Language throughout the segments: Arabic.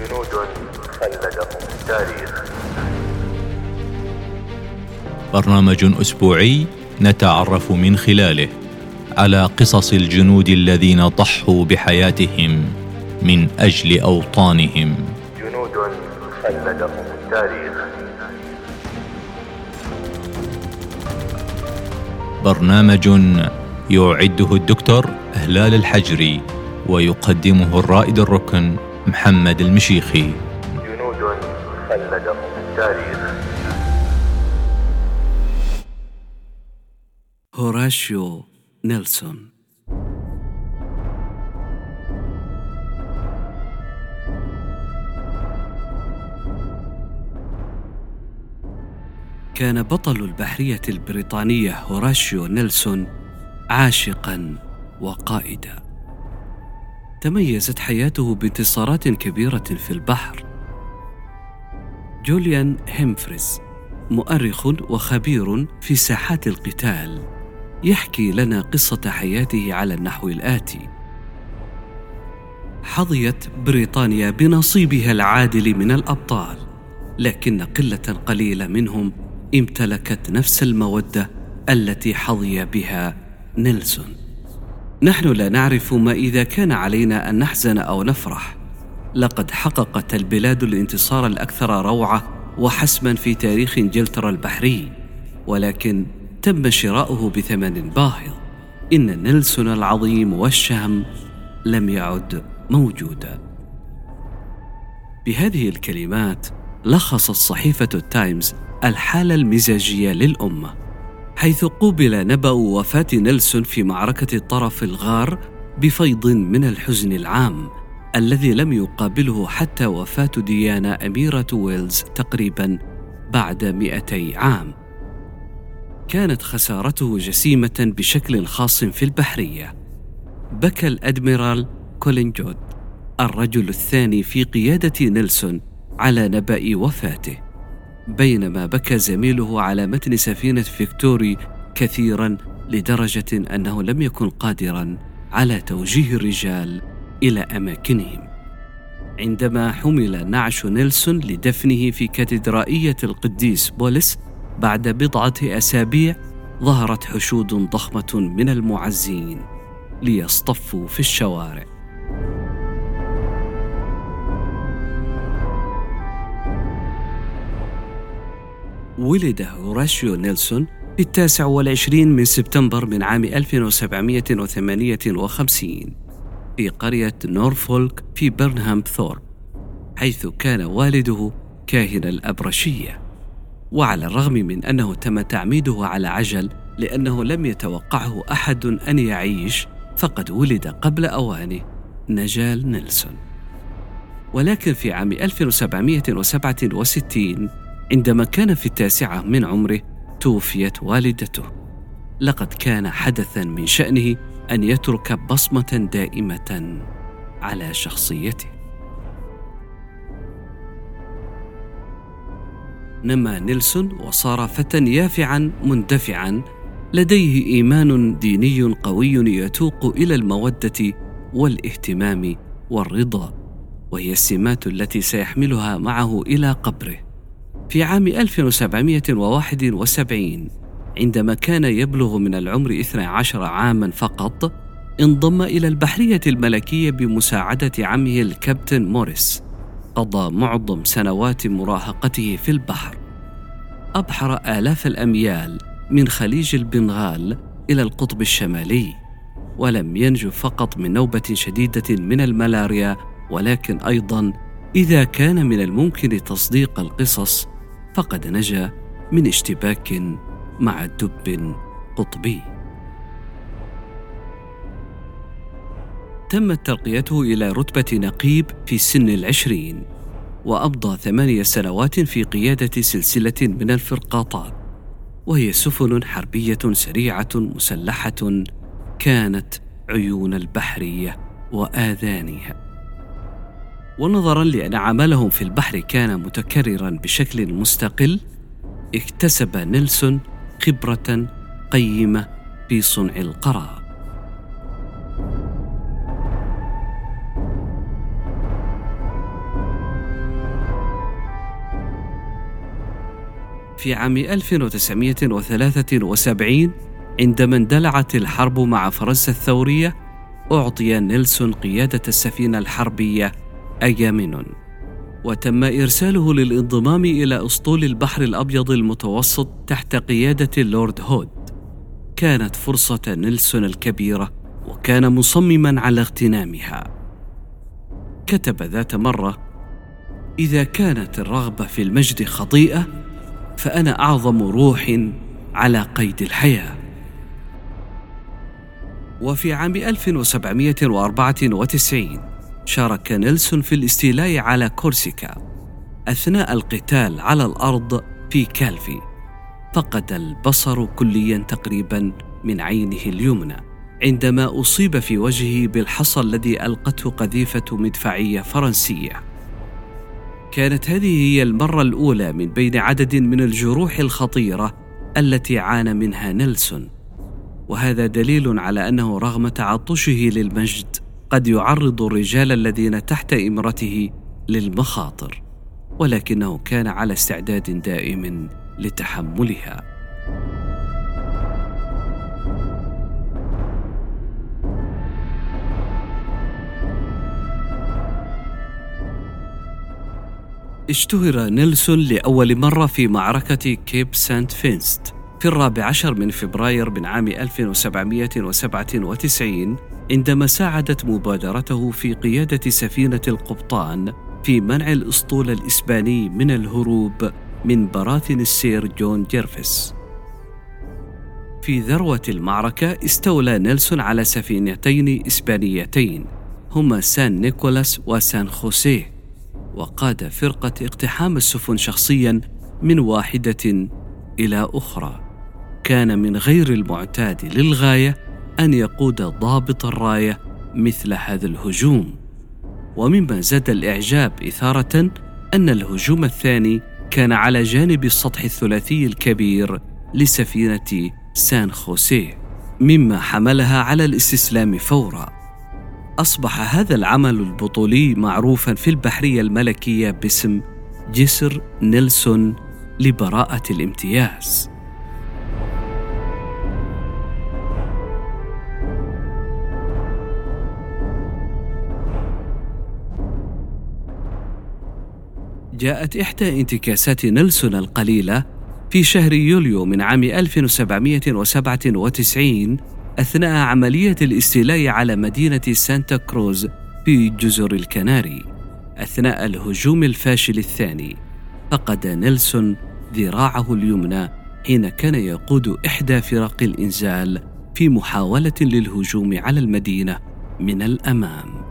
جنود خلدهم التاريخ. برنامج أسبوعي نتعرف من خلاله على قصص الجنود الذين ضحوا بحياتهم من أجل أوطانهم. جنود خلدهم التاريخ. برنامج يعده الدكتور هلال الحجري ويقدمه الرائد الركن محمد المشيخي. جنود خلدهم التاريخ. هوراشيو نيلسون كان بطل البحرية البريطانية هوراشيو نيلسون عاشقا وقائدا. تميزت حياته بانتصارات كبيرة في البحر. جوليان هيمفريز مؤرخ وخبير في ساحات القتال يحكي لنا قصة حياته على النحو الآتي. حظيت بريطانيا بنصيبها العادل من الأبطال لكن قلة قليلة منهم امتلكت نفس المودة التي حظي بها نيلسون. نحن لا نعرف ما إذا كان علينا أن نحزن أو نفرح. لقد حققت البلاد الانتصار الأكثر روعة وحسما في تاريخ إنجلترا البحري ولكن تم شراؤه بثمن باهظ. إن نيلسون العظيم والشهم لم يعد موجودا. بهذه الكلمات لخصت صحيفة التايمز الحالة المزاجية للأمة. حيث قوبل نبأ وفاة نيلسون في معركة الطرف الأغر بفيض من الحزن العام الذي لم يقابله حتى وفاة ديانا أميرة ويلز تقريبا بعد مئتي عام. كانت خسارته جسيمة بشكل خاص في البحرية. بكى الأدميرال كولينجوود الرجل الثاني في قيادة نيلسون على نبأ وفاته. بينما بكى زميله على متن سفينة فيكتوري كثيرا لدرجة أنه لم يكن قادرا على توجيه الرجال إلى أماكنهم. عندما حمل نعش نيلسون لدفنه في كاتدرائية القديس بولس بعد بضعة أسابيع ظهرت حشود ضخمة من المعزين ليصطفوا في الشوارع. ولد هوراشيو نيلسون في التاسع والعشرين من سبتمبر من عام 1758 في قرية نورفولك في برنهام ثورب حيث كان والده كاهن الأبرشية. وعلى الرغم من أنه تم تعميده على عجل لأنه لم يتوقعه أحد أن يعيش فقد ولد قبل أوانه نجال نيلسون. ولكن في عام 1767 عندما كان في التاسعة من عمره توفيت والدته. لقد كان حدثا من شأنه أن يترك بصمة دائمة على شخصيته. نما نيلسون وصار فتى يافعا مندفعا لديه إيمان ديني قوي يتوق إلى المودة والاهتمام والرضا وهي السمات التي سيحملها معه إلى قبره. في عام 1771 عندما كان يبلغ من العمر 12 عاما فقط انضم إلى البحرية الملكية بمساعدة عمه الكابتن موريس قضى معظم سنوات مراهقته في البحر. أبحر آلاف الأميال من خليج البنغال إلى القطب الشمالي ولم ينجو فقط من نوبة شديدة من الملاريا ولكن أيضا إذا كان من الممكن تصديق القصص فقد نجا من اشتباك مع دب قطبي. تمت ترقيته إلى رتبة نقيب في سن العشرين وأمضى ثمانية سنوات في قيادة سلسلة من الفرقاطات وهي سفن حربية سريعة مسلحة كانت عيون البحرية وآذانها. ونظرا لأن عملهم في البحر كان متكررا بشكل مستقل اكتسب نيلسون خبرة قيمة في صنع القرار. في عام 1973 عندما اندلعت الحرب مع فرنسا الثورية أعطي نيلسون قيادة السفينة الحربية أيامينون وتم إرساله للانضمام إلى أسطول البحر الأبيض المتوسط تحت قيادة اللورد هود. كانت فرصة نيلسون الكبيرة وكان مصمما على اغتنامها. كتب ذات مرة إذا كانت الرغبة في المجد خطيئة فأنا أعظم روح على قيد الحياة. وفي عام 1794 شارك نيلسون في الاستيلاء على كورسيكا أثناء القتال على الأرض في كالفي. فقد البصر كليا تقريبا من عينه اليمنى. عندما أصيب في وجهه بالحصى الذي ألقته قذيفة مدفعية فرنسية. كانت هذه هي المرة الأولى من بين عدد من الجروح الخطيرة التي عانى منها نيلسون. وهذا دليل على أنه رغم تعطشه للمجد قد يعرض الرجال الذين تحت إمرته للمخاطر ولكنه كان على استعداد دائم لتحملها. اشتهر نيلسون لأول مرة في معركة كيب سانت فينسنت. في الرابع عشر من فبراير من عام 1797 عندما ساعدت مبادرته في قيادة سفينة القبطان في منع الأسطول الإسباني من الهروب من براثن السير جون جيرفيس. في ذروة المعركة استولى نيلسون على سفينتين إسبانيتين هما سان نيكولاس وسان خوسيه وقاد فرقة اقتحام السفن شخصيا من واحدة إلى أخرى كان من غير المعتاد للغاية أن يقود ضابط الراية مثل هذا الهجوم. ومما زاد الإعجاب إثارة أن الهجوم الثاني كان على جانب السطح الثلاثي الكبير لسفينة سان خوسيه مما حملها على الاستسلام فورا. أصبح هذا العمل البطولي معروفا في البحرية الملكية باسم جسر نيلسون لبراءة الامتياز. جاءت إحدى انتكاسات نيلسون القليلة في شهر يوليو من عام 1797 أثناء عملية الاستيلاء على مدينة سانتا كروز في جزر الكناري. أثناء الهجوم الفاشل الثاني فقد نيلسون ذراعه اليمنى حين كان يقود إحدى فرق الإنزال في محاولة للهجوم على المدينة من الأمام.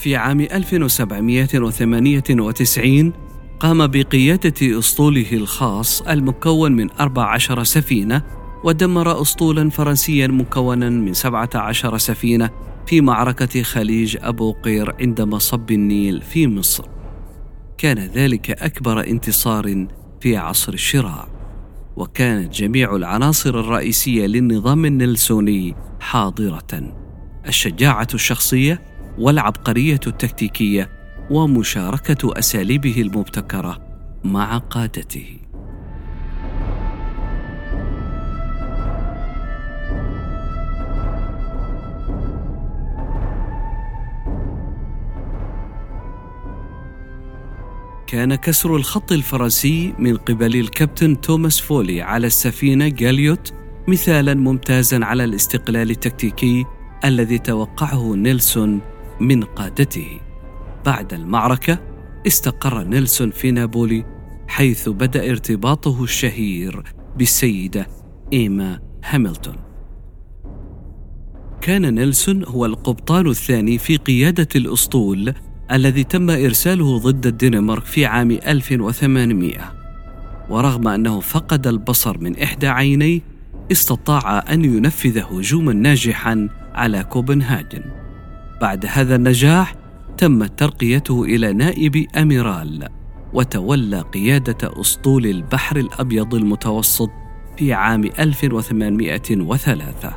في عام 1798 قام بقيادة أسطوله الخاص المكون من 14 سفينة ودمر أسطولا فرنسيا مكونا من 17 سفينة في معركة خليج أبو قير عند مصب النيل في مصر. كان ذلك أكبر انتصار في عصر الشراع وكانت جميع العناصر الرئيسية للنظام النلسوني حاضرة. الشجاعة الشخصية والعبقرية التكتيكية ومشاركة أساليبه المبتكرة مع قادته. كان كسر الخط الفرنسي من قبل الكابتن توماس فولي على السفينة جولياث مثالا ممتازا على الاستقلال التكتيكي الذي توقعه نيلسون من قادته. بعد المعركة استقر نيلسون في نابولي حيث بدأ ارتباطه الشهير بالسيدة إيما هاملتون. كان نيلسون هو القبطان الثاني في قيادة الأسطول الذي تم إرساله ضد الدنمارك في عام 1800 ورغم أنه فقد البصر من إحدى عينيه استطاع أن ينفذ هجوما ناجحا على كوبنهاجن. بعد هذا النجاح تمت ترقيته إلى نائب أميرال وتولى قيادة أسطول البحر الأبيض المتوسط في عام 1803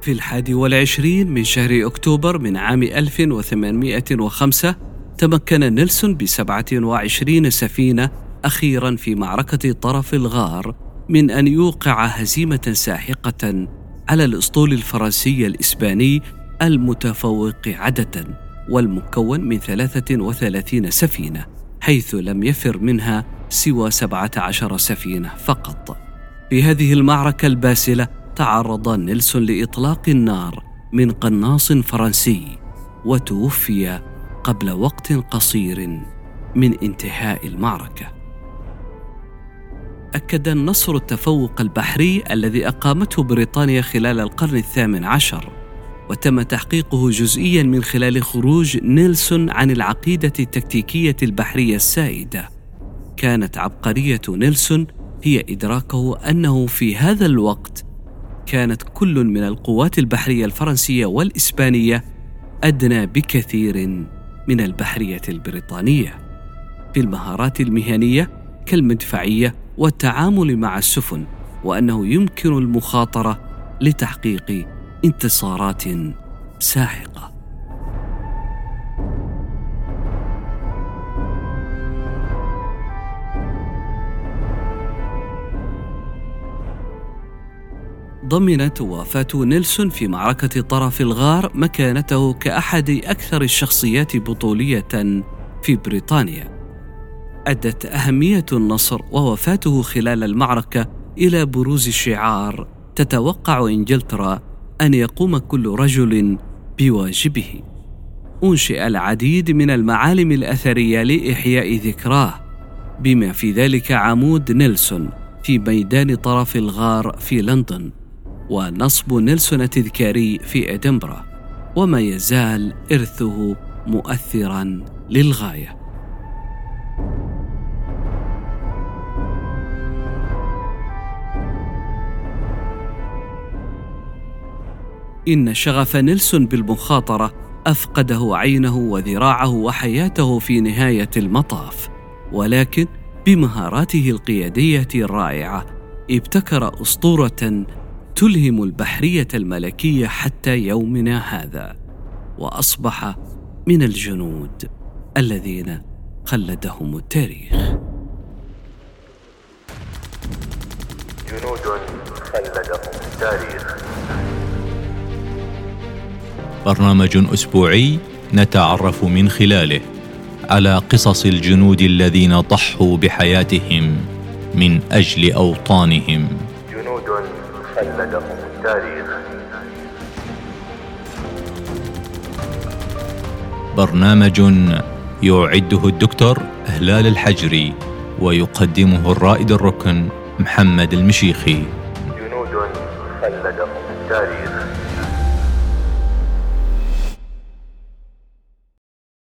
في الحادي والعشرين من شهر أكتوبر من عام 1805 تمكن نيلسون بسبعة وعشرين سفينة أخيرا في معركة طرف الغار من أن يوقع هزيمة ساحقة على الأسطول الفرنسي الإسباني المتفوق عدة والمكون من 33 سفينة حيث لم يفر منها سوى 17 سفينة فقط. في هذه المعركة الباسلة تعرض نيلسون لإطلاق النار من قناص فرنسي وتوفي قبل وقت قصير من انتهاء المعركة. أكد النصر التفوق البحري الذي أقامته بريطانيا خلال القرن الثامن عشر وتم تحقيقه جزئيا من خلال خروج نيلسون عن العقيدة التكتيكية البحرية السائدة. كانت عبقرية نيلسون هي إدراكه أنه في هذا الوقت كانت كل من القوات البحرية الفرنسية والإسبانية أدنى بكثير من البحرية البريطانية. في المهارات المهنية كالمدفعية والتعامل مع السفن وأنه يمكن المخاطرة لتحقيق انتصارات ساحقة ضمنت وفاة نيلسون في معركة طرف الغار مكانته كأحد أكثر الشخصيات بطولية في بريطانيا. أدت أهمية النصر ووفاته خلال المعركة إلى بروز شعار تتوقع إنجلترا أن يقوم كل رجل بواجبه. أنشئ العديد من المعالم الأثرية لإحياء ذكراه، بما في ذلك عمود نيلسون في ميدان طرف الغار في لندن. ونصب نيلسون التذكاري في إدنبرا وما يزال إرثه مؤثرا للغاية إن شغف نيلسون بالمخاطرة أفقده عينه وذراعه وحياته في نهاية المطاف ولكن بمهاراته القيادية الرائعة ابتكر أسطورة تلهم البحرية الملكية حتى يومنا هذا وأصبح من الجنود الذين خلدهم التاريخ. جنود خلدهم التاريخ. برنامج أسبوعي نتعرف من خلاله على قصص الجنود الذين ضحوا بحياتهم من أجل أوطانهم. خلدهم التاريخ. برنامج يعده الدكتور هلال الحجري ويقدمه الرائد الركن محمد المشيخي.